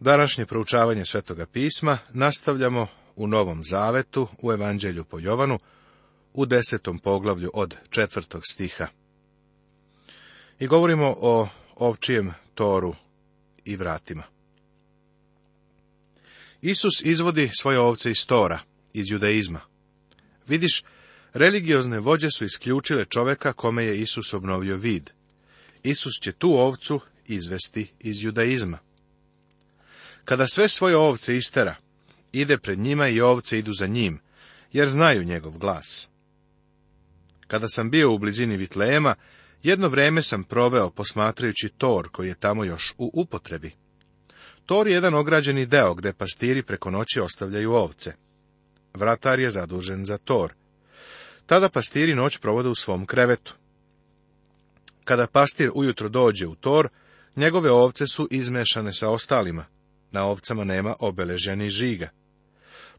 Današnje proučavanje Svetoga pisma nastavljamo u Novom Zavetu u Evanđelju po Jovanu u desetom poglavlju od četvrtog stiha. I govorimo o ovčijem toru i vratima. Isus izvodi svoje ovce iz tora, iz judaizma. Vidiš, religiozne vođe su isključile čoveka kome je Isus obnovio vid. Isus će tu ovcu izvesti iz judaizma. Kada sve svoje ovce istera, ide pred njima i ovce idu za njim, jer znaju njegov glas. Kada sam bio u blizini Vitlejema, jedno vreme sam proveo posmatrajući tor koji je tamo još u upotrebi. Tor je jedan ograđeni deo gde pastiri preko noći ostavljaju ovce. Vratar je zadužen za tor. Tada pastiri noć provode u svom krevetu. Kada pastir ujutro dođe u tor, njegove ovce su izmešane sa ostalima, na ovcama nema obeleženi žiga.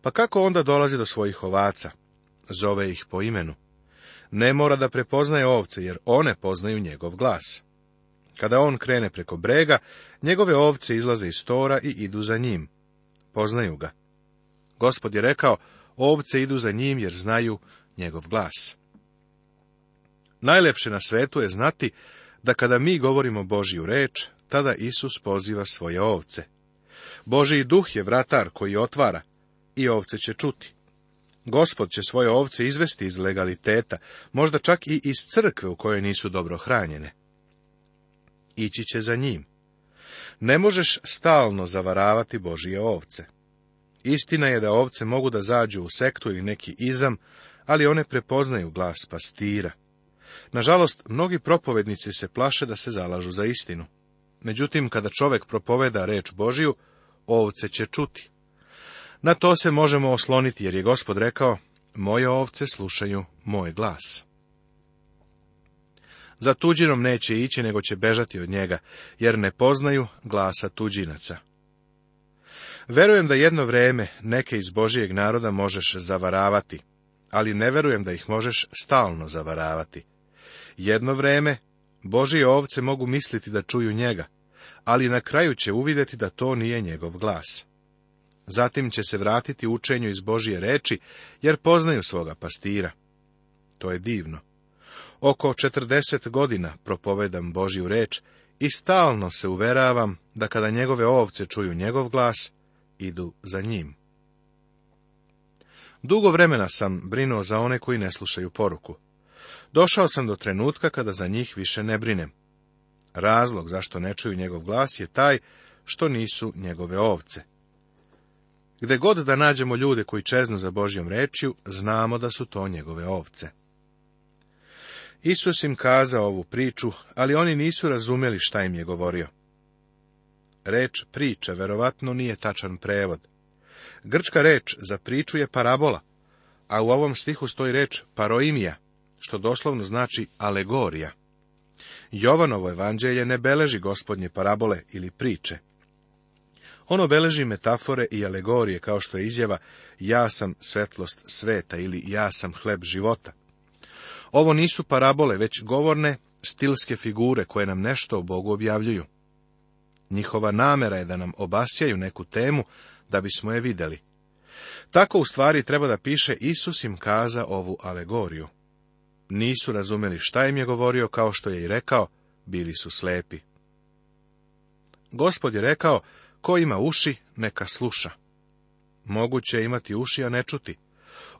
Pa kako onda dolazi do svojih ovaca? Zove ih po imenu. Ne mora da prepoznaje ovce, jer one poznaju njegov glas. Kada on krene preko brega, njegove ovce izlaze iz tora i idu za njim. Poznaju ga. Gospod je rekao, ovce idu za njim jer znaju njegov glas. Najlepše na svetu je znati da kada mi govorimo Božju reč, tada Isus poziva svoje ovce. Boži duh je vratar koji otvara i ovce će čuti. Gospod će svoje ovce izvesti iz legaliteta, možda čak i iz crkve u kojoj nisu dobro hranjene. Ići će za njim. Ne možeš stalno zavaravati Božije ovce. Istina je da ovce mogu da zađu u sektu ili neki izam, ali one prepoznaju glas pastira. Nažalost, mnogi propovednici se plaše da se zalažu za istinu. Međutim, kada čovek propoveda reč Božiju, ovce će čuti. Na to se možemo osloniti, jer je gospod rekao, moje ovce slušaju moj glas. Za tuđinom neće ići, nego će bežati od njega, jer ne poznaju glasa tuđinaca. Verujem da jedno vrijeme neke iz Božijeg naroda možeš zavaravati, ali ne verujem da ih možeš stalno zavaravati. Jedno vrijeme Božije ovce mogu misliti da čuju njega, ali na kraju će uvidjeti da to nije njegov glas. Zatim će se vratiti učenju iz Božije reči, jer poznaju svoga pastira. To je divno. Oko četrdeset godina propovedam Božju reč i stalno se uveravam da kada njegove ovce čuju njegov glas, idu za njim. Dugo vremena sam brinuo za one koji ne slušaju poruku. Došao sam do trenutka kada za njih više ne brinem. Razlog zašto ne čuju njegov glas je taj što nisu njegove ovce. Gde god da nađemo ljude koji čeznu za Božjom rečju, znamo da su to njegove ovce. Isus im kazao ovu priču, ali oni nisu razumjeli šta im je govorio. Reč priča verovatno nije tačan prevod. Grčka reč za priču je parabola, a u ovom stihu stoji reč paroimija, što doslovno znači alegorija. Jovanovo evanđelje ne beleži gospodnje parabole ili priče. Ono beleži metafore i alegorije, kao što je izjava ja sam svetlost sveta ili ja sam hleb života. Ovo nisu parabole, već govorne, stilske figure koje nam nešto o Bogu objavljuju. Njihova namera je da nam obasjaju neku temu, da bismo je videli. Tako u stvari treba da piše Isus im kaza ovu alegoriju nisu razumeli šta im je govorio, kao što je i rekao, bili su slepi. Gospod je rekao, ko ima uši, neka sluša. Moguće je imati uši, a ne čuti.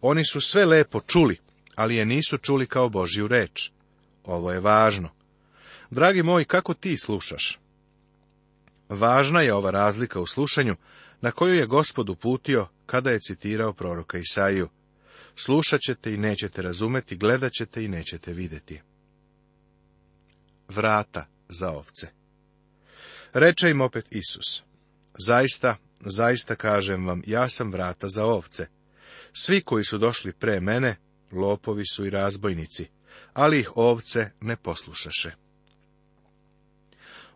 Oni su sve lepo čuli, ali je nisu čuli kao Božju reč. Ovo je važno. Dragi moji, kako ti slušaš? Važna je ova razlika u slušanju, na koju je gospod uputio kada je citirao proroka Isaiju. Slušat ćete i nećete razumeti, gledat ćete i nećete vidjeti. Vrata za ovce Reče im opet Isus, zaista, zaista kažem vam, ja sam vrata za ovce. Svi koji su došli pre mene, lopovi su i razbojnici, ali ih ovce ne poslušaše.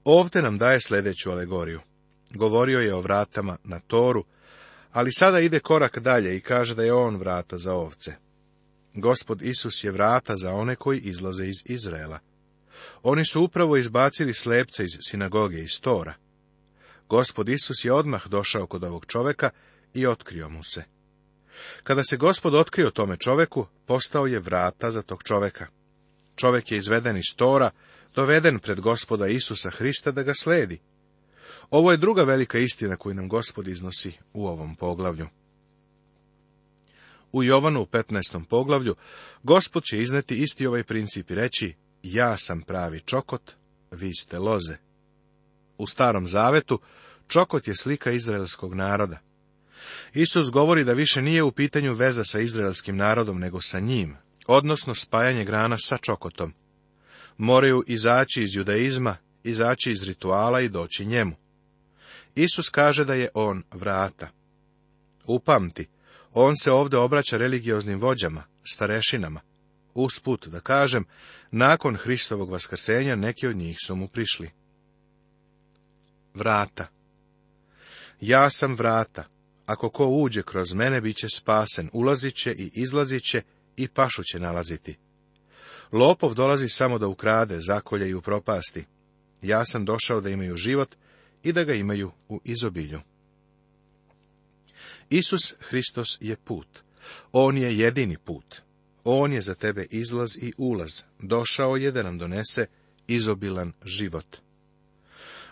Ovde nam daje sljedeću alegoriju. Govorio je o vratama na toru, ali sada ide korak dalje i kaže da je on vrata za ovce. Gospod Isus je vrata za one koji izlaze iz Izraela. Oni su upravo izbacili slepce iz sinagoge iz Tora. Gospod Isus je odmah došao kod ovog čoveka i otkrio mu se. Kada se gospod otkrio tome čoveku, postao je vrata za tog čoveka. Čovek je izveden iz Tora, doveden pred gospoda Isusa Hrista da ga sledi. Ovo je druga velika istina koju nam gospod iznosi u ovom poglavlju. U Jovanu u 15. poglavlju gospod će izneti isti ovaj princip i reći ja sam pravi čokot, vi ste loze. U starom zavetu čokot je slika izraelskog naroda. Isus govori da više nije u pitanju veza sa izraelskim narodom nego sa njim, odnosno spajanje grana sa čokotom. Moraju izaći iz judaizma, izaći iz rituala i doći njemu. Isus kaže da je on vrata. Upamti, on se ovdje obraća religioznim vođama, starešinama. Usput, da kažem, nakon Hristovog vaskrsenja neki od njih su mu prišli. Vrata Ja sam vrata. Ako ko uđe kroz mene, bit će spasen, ulazit će i izlazit će i pašu će nalaziti. Lopov dolazi samo da ukrade, zakolje i upropasti. Ja sam došao da imaju život i da ga imaju u izobilju. Isus Hristos je put. On je jedini put. On je za tebe izlaz i ulaz. Došao je da nam donese izobilan život.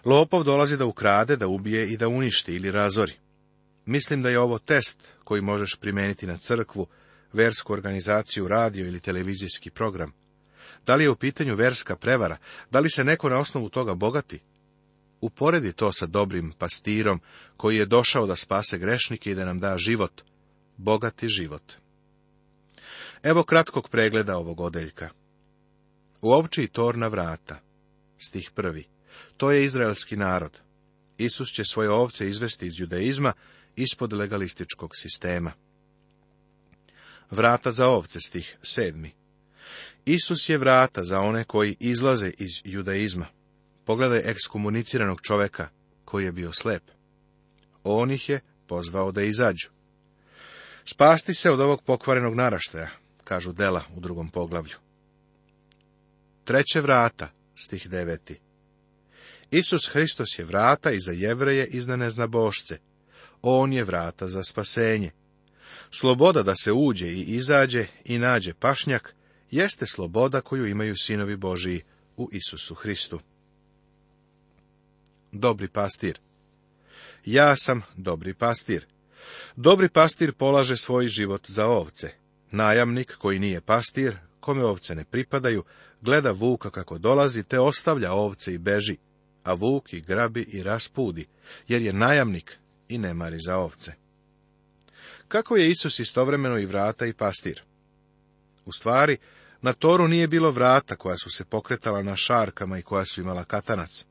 Lopov dolazi da ukrade, da ubije i da uništi ili razori. Mislim da je ovo test koji možeš primijeniti na crkvu, versku organizaciju, radio ili televizijski program. Da li je u pitanju verska prevara? Da li se neko na osnovu toga bogati? Uporedi to sa dobrim pastirom koji je došao da spase grešnike i da nam da život, bogati život. Evo kratkog pregleda ovog odeljka. U ovči i torna vrata, stih prvi, to je izraelski narod. Isus će svoje ovce izvesti iz judaizma ispod legalističkog sistema. Vrata za ovce, stih sedmi. Isus je vrata za one koji izlaze iz judaizma. Pogledaj ekskomuniciranog čoveka, koji je bio slep. On ih je pozvao da izađu. Spasti se od ovog pokvarenog naraštaja, kažu dela u drugom poglavlju. Treće vrata, stih deveti. Isus Hristos je vrata i za jevreje i za bošce. On je vrata za spasenje. Sloboda da se uđe i izađe i nađe pašnjak, jeste sloboda koju imaju sinovi Božiji u Isusu Hristu dobri pastir. Ja sam dobri pastir. Dobri pastir polaže svoj život za ovce. Najamnik koji nije pastir, kome ovce ne pripadaju, gleda vuka kako dolazi, te ostavlja ovce i beži, a vuk i grabi i raspudi, jer je najamnik i ne mari za ovce. Kako je Isus istovremeno i vrata i pastir? U stvari, na toru nije bilo vrata koja su se pokretala na šarkama i koja su imala katanac.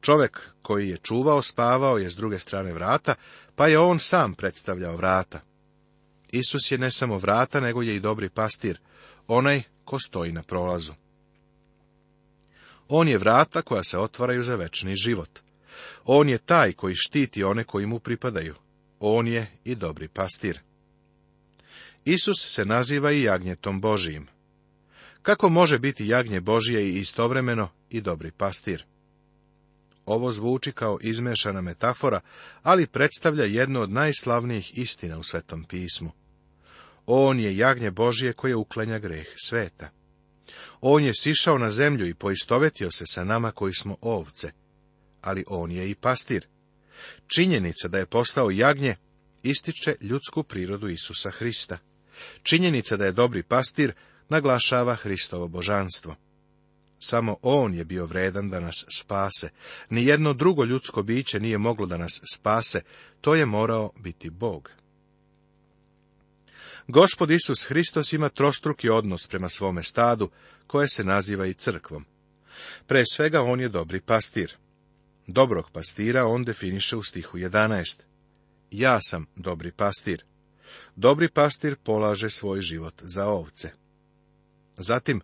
Čovek koji je čuvao, spavao je s druge strane vrata, pa je on sam predstavljao vrata. Isus je ne samo vrata, nego je i dobri pastir, onaj ko stoji na prolazu. On je vrata koja se otvaraju za večni život. On je taj koji štiti one koji mu pripadaju. On je i dobri pastir. Isus se naziva i jagnjetom Božijim. Kako može biti jagnje Božije i istovremeno i dobri pastir? Ovo zvuči kao izmešana metafora, ali predstavlja jednu od najslavnijih istina u Svetom pismu. On je jagnje Božije koje uklanja greh sveta. On je sišao na zemlju i poistovetio se sa nama koji smo ovce, ali on je i pastir. Činjenica da je postao jagnje ističe ljudsku prirodu Isusa Hrista. Činjenica da je dobri pastir naglašava Hristovo božanstvo. Samo On je bio vredan da nas spase. Nijedno drugo ljudsko biće nije moglo da nas spase. To je morao biti Bog. Gospod Isus Hristos ima trostruki odnos prema svome stadu, koje se naziva i crkvom. Pre svega on je dobri pastir. Dobrog pastira on definiše u stihu 11. Ja sam dobri pastir. Dobri pastir polaže svoj život za ovce. Zatim,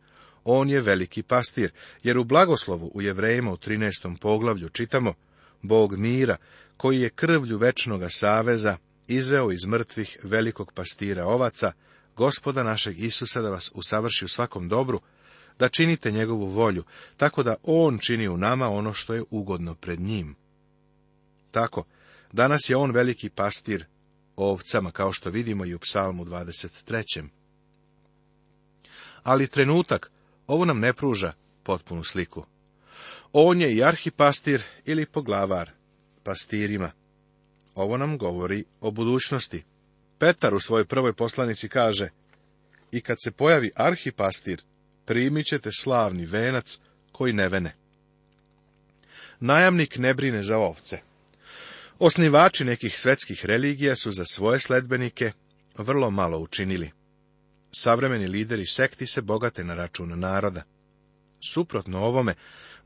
on je veliki pastir, jer u blagoslovu u Jevrejima u 13. poglavlju čitamo Bog mira, koji je krvlju večnoga saveza izveo iz mrtvih velikog pastira ovaca, gospoda našeg Isusa da vas usavrši u svakom dobru, da činite njegovu volju, tako da on čini u nama ono što je ugodno pred njim. Tako, danas je on veliki pastir ovcama, kao što vidimo i u psalmu 23. Ali trenutak ovo nam ne pruža potpunu sliku. On je i arhipastir ili poglavar pastirima. Ovo nam govori o budućnosti. Petar u svojoj prvoj poslanici kaže I kad se pojavi arhipastir, primit ćete slavni venac koji ne vene. Najamnik ne brine za ovce. Osnivači nekih svetskih religija su za svoje sledbenike vrlo malo učinili. Savremeni lideri sekti se bogate na račun naroda. Suprotno ovome,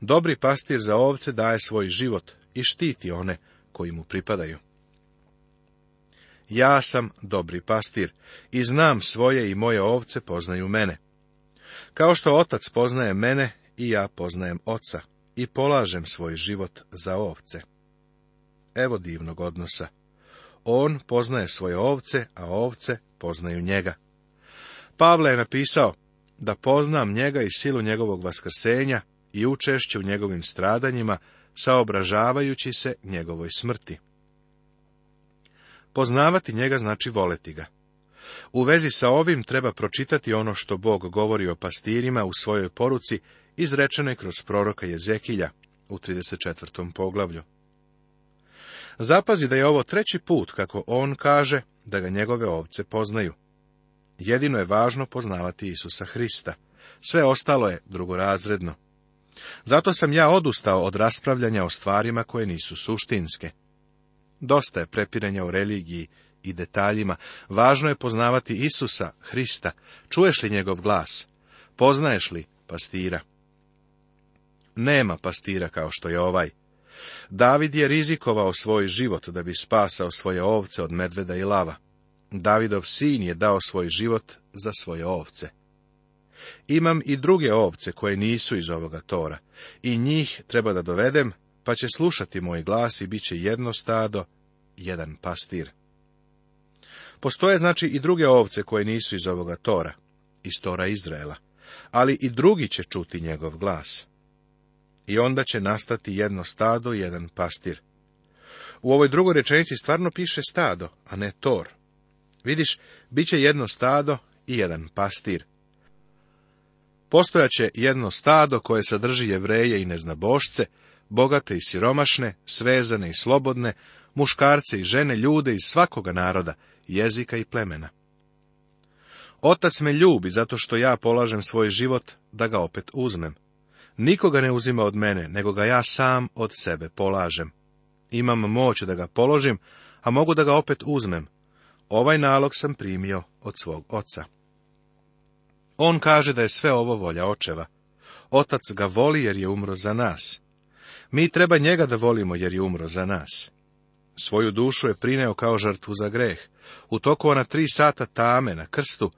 dobri pastir za ovce daje svoj život i štiti one koji mu pripadaju. Ja sam dobri pastir i znam svoje i moje ovce poznaju mene. Kao što otac poznaje mene i ja poznajem oca i polažem svoj život za ovce. Evo divnog odnosa. On poznaje svoje ovce, a ovce poznaju njega. Pavle je napisao da poznam njega i silu njegovog vaskrsenja i učešće u njegovim stradanjima, saobražavajući se njegovoj smrti. Poznavati njega znači voleti ga. U vezi sa ovim treba pročitati ono što Bog govori o pastirima u svojoj poruci, izrečene kroz proroka Jezekilja u 34. poglavlju. Zapazi da je ovo treći put kako on kaže da ga njegove ovce poznaju. Jedino je važno poznavati Isusa Hrista. Sve ostalo je drugorazredno. Zato sam ja odustao od raspravljanja o stvarima koje nisu suštinske. Dosta je prepiranja u religiji i detaljima. Važno je poznavati Isusa, Hrista. Čuješ li njegov glas? Poznaješ li pastira? Nema pastira kao što je ovaj. David je rizikovao svoj život da bi spasao svoje ovce od medveda i lava. Davidov sin je dao svoj život za svoje ovce. Imam i druge ovce koje nisu iz ovoga tora, i njih treba da dovedem, pa će slušati moj glas i bit će jedno stado, jedan pastir. Postoje znači i druge ovce koje nisu iz ovoga tora, iz tora Izraela, ali i drugi će čuti njegov glas. I onda će nastati jedno stado, jedan pastir. U ovoj drugoj rečenici stvarno piše stado, a ne tor. Vidiš, bit će jedno stado i jedan pastir. Postojaće jedno stado koje sadrži jevreje i neznabošce, bogate i siromašne, svezane i slobodne, muškarce i žene, ljude iz svakoga naroda, jezika i plemena. Otac me ljubi zato što ja polažem svoj život da ga opet uzmem. Nikoga ne uzima od mene, nego ga ja sam od sebe polažem. Imam moć da ga položim, a mogu da ga opet uzmem, Ovaj nalog sam primio od svog oca. On kaže da je sve ovo volja očeva. Otac ga voli jer je umro za nas. Mi treba njega da volimo jer je umro za nas. Svoju dušu je prineo kao žrtvu za greh. U toku ona tri sata tame na krstu,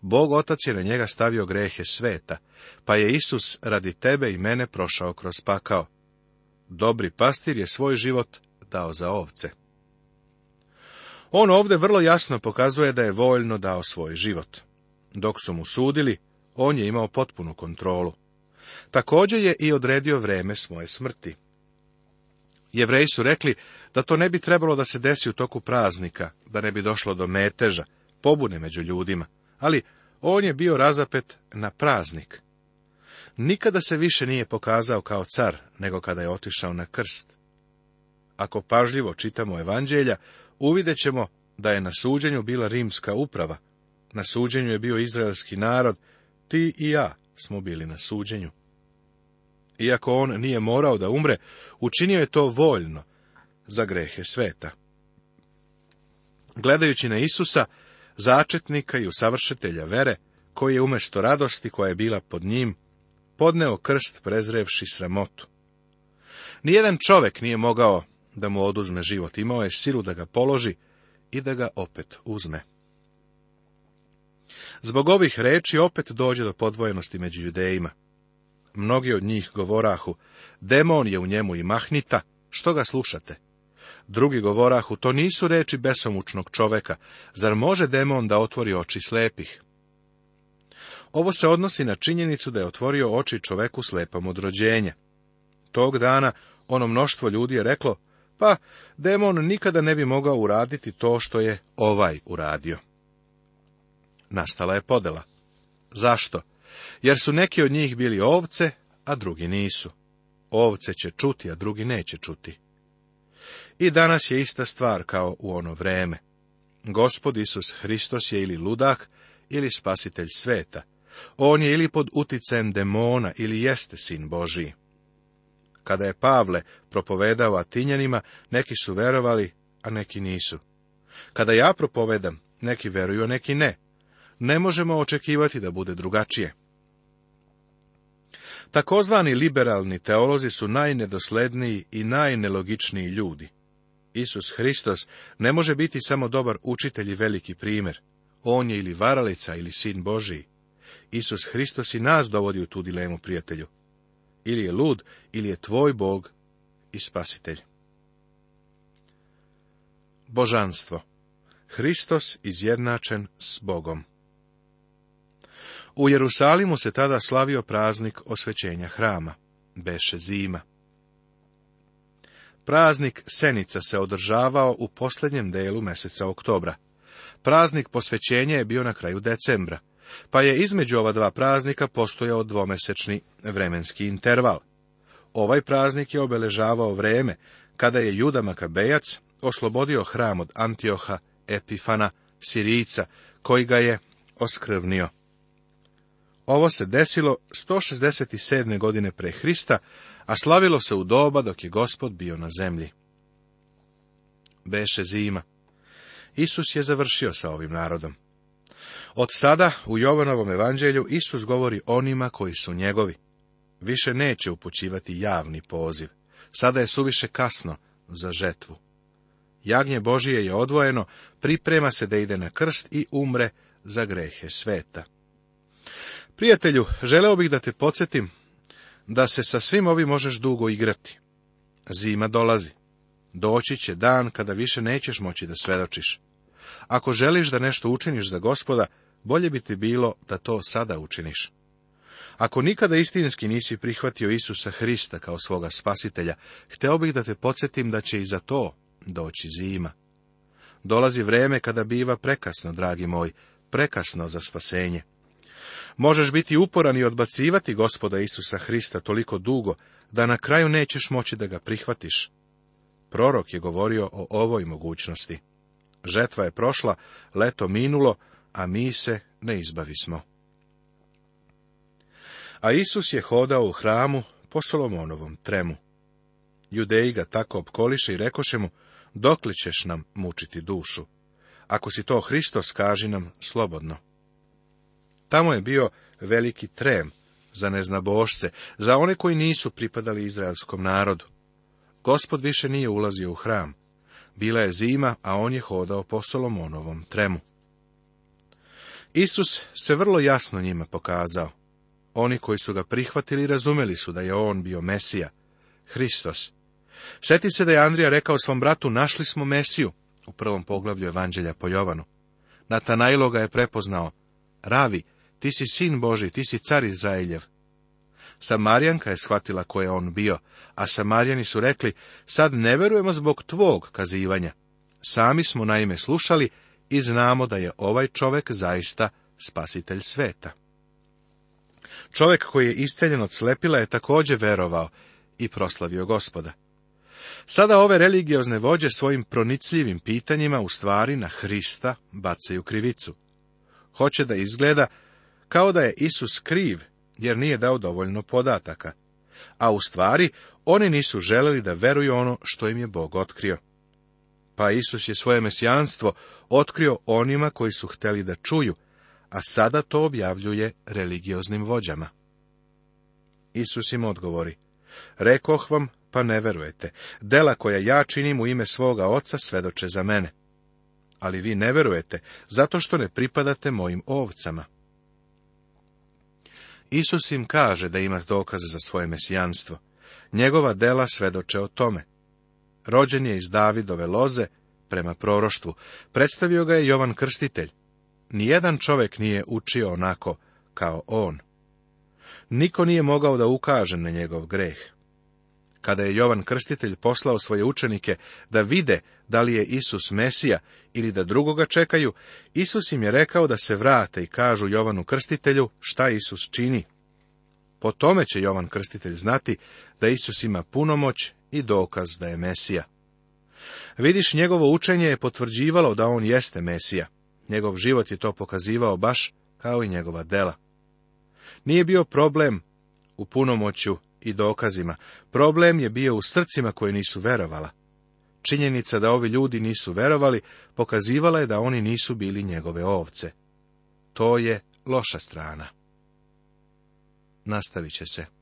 Bog otac je na njega stavio grehe sveta, pa je Isus radi tebe i mene prošao kroz pakao. Dobri pastir je svoj život dao za ovce. On ovdje vrlo jasno pokazuje da je voljno dao svoj život. Dok su mu sudili, on je imao potpunu kontrolu. Također je i odredio vreme svoje smrti. Jevreji su rekli da to ne bi trebalo da se desi u toku praznika, da ne bi došlo do meteža, pobune među ljudima, ali on je bio razapet na praznik. Nikada se više nije pokazao kao car nego kada je otišao na krst. Ako pažljivo čitamo evanđelja, uvidjet ćemo da je na suđenju bila rimska uprava, na suđenju je bio izraelski narod, ti i ja smo bili na suđenju. Iako on nije morao da umre, učinio je to voljno za grehe sveta. Gledajući na Isusa, začetnika i usavršitelja vere, koji je umjesto radosti koja je bila pod njim, podneo krst prezrevši sramotu. Nijedan čovek nije mogao da mu oduzme život. Imao je silu da ga položi i da ga opet uzme. Zbog ovih reči opet dođe do podvojenosti među judejima. Mnogi od njih govorahu, demon je u njemu i mahnita, što ga slušate? Drugi govorahu, to nisu reči besomučnog čoveka, zar može demon da otvori oči slepih? Ovo se odnosi na činjenicu da je otvorio oči čoveku slepom od rođenja. Tog dana ono mnoštvo ljudi je reklo, pa demon nikada ne bi mogao uraditi to što je ovaj uradio. Nastala je podela. Zašto? Jer su neki od njih bili ovce, a drugi nisu. Ovce će čuti, a drugi neće čuti. I danas je ista stvar kao u ono vreme. Gospod Isus Hristos je ili ludak, ili spasitelj sveta. On je ili pod uticajem demona, ili jeste sin Božiji. Kada je Pavle propovedao Atinjanima, neki su verovali, a neki nisu. Kada ja propovedam, neki veruju, a neki ne. Ne možemo očekivati da bude drugačije. Takozvani liberalni teolozi su najnedosledniji i najnelogičniji ljudi. Isus Hristos ne može biti samo dobar učitelj i veliki primjer. On je ili varalica ili sin Božiji. Isus Hristos i nas dovodi u tu dilemu, prijatelju ili je lud, ili je tvoj Bog i spasitelj. Božanstvo. Hristos izjednačen s Bogom. U Jerusalimu se tada slavio praznik osvećenja hrama, beše zima. Praznik Senica se održavao u posljednjem delu meseca oktobra. Praznik posvećenja je bio na kraju decembra pa je između ova dva praznika postojao dvomesečni vremenski interval. Ovaj praznik je obeležavao vreme kada je Juda Makabejac oslobodio hram od Antioha Epifana Sirica, koji ga je oskrvnio. Ovo se desilo 167. godine pre Hrista, a slavilo se u doba dok je gospod bio na zemlji. Beše zima. Isus je završio sa ovim narodom. Od sada u Jovanovom evanđelju Isus govori onima koji su njegovi. Više neće upućivati javni poziv. Sada je suviše kasno za žetvu. Jagnje Božije je odvojeno, priprema se da ide na krst i umre za grehe sveta. Prijatelju, želeo bih da te podsjetim da se sa svim ovim možeš dugo igrati. Zima dolazi. Doći će dan kada više nećeš moći da svedočiš. Ako želiš da nešto učiniš za gospoda, bolje bi ti bilo da to sada učiniš. Ako nikada istinski nisi prihvatio Isusa Hrista kao svoga spasitelja, hteo bih da te podsjetim da će i za to doći zima. Dolazi vreme kada biva prekasno, dragi moj, prekasno za spasenje. Možeš biti uporan i odbacivati gospoda Isusa Hrista toliko dugo, da na kraju nećeš moći da ga prihvatiš. Prorok je govorio o ovoj mogućnosti. Žetva je prošla, leto minulo, a mi se ne izbavismo. A Isus je hodao u hramu po Solomonovom tremu. Judeji ga tako opkoliše i rekoše mu, dokle ćeš nam mučiti dušu? Ako si to Hristos, kaži nam slobodno. Tamo je bio veliki trem za neznabošce, za one koji nisu pripadali izraelskom narodu. Gospod više nije ulazio u hram. Bila je zima, a on je hodao po Solomonovom tremu. Isus se vrlo jasno njima pokazao. Oni koji su ga prihvatili razumeli su da je on bio Mesija, Hristos. Sjeti se da je Andrija rekao svom bratu, našli smo Mesiju, u prvom poglavlju Evanđelja po Jovanu. Natanajlo ga je prepoznao, Ravi, ti si sin Boži, ti si car Izraeljev. Samarijanka je shvatila ko je on bio, a Samarijani su rekli, sad ne verujemo zbog tvog kazivanja. Sami smo naime slušali i znamo da je ovaj čovek zaista spasitelj sveta. Čovek koji je isceljen od slepila je također verovao i proslavio gospoda. Sada ove religiozne vođe svojim pronicljivim pitanjima u stvari na Hrista bacaju krivicu. Hoće da izgleda kao da je Isus kriv, jer nije dao dovoljno podataka, a u stvari oni nisu želeli da veruju ono što im je Bog otkrio. Pa Isus je svoje mesijanstvo otkrio onima koji su hteli da čuju, a sada to objavljuje religioznim vođama. Isus im odgovori, rekoh vam, pa ne verujete, dela koja ja činim u ime svoga oca svedoče za mene. Ali vi ne verujete, zato što ne pripadate mojim ovcama. Isus im kaže da ima dokaze za svoje mesijanstvo. Njegova dela svedoče o tome. Rođen je iz Davidove loze, prema proroštvu. Predstavio ga je Jovan Krstitelj. Nijedan čovek nije učio onako kao on. Niko nije mogao da ukaže na njegov greh. Kada je Jovan Krstitelj poslao svoje učenike da vide da li je Isus Mesija ili da drugoga čekaju, Isus im je rekao da se vrate i kažu Jovanu Krstitelju šta Isus čini. Po tome će Jovan Krstitelj znati da Isus ima punomoć i dokaz da je Mesija. Vidiš, njegovo učenje je potvrđivalo da on jeste Mesija. Njegov život je to pokazivao baš kao i njegova dela. Nije bio problem u punomoću i dokazima. Problem je bio u srcima koje nisu verovala. Činjenica da ovi ljudi nisu verovali pokazivala je da oni nisu bili njegove ovce. To je loša strana. Nastavit će se.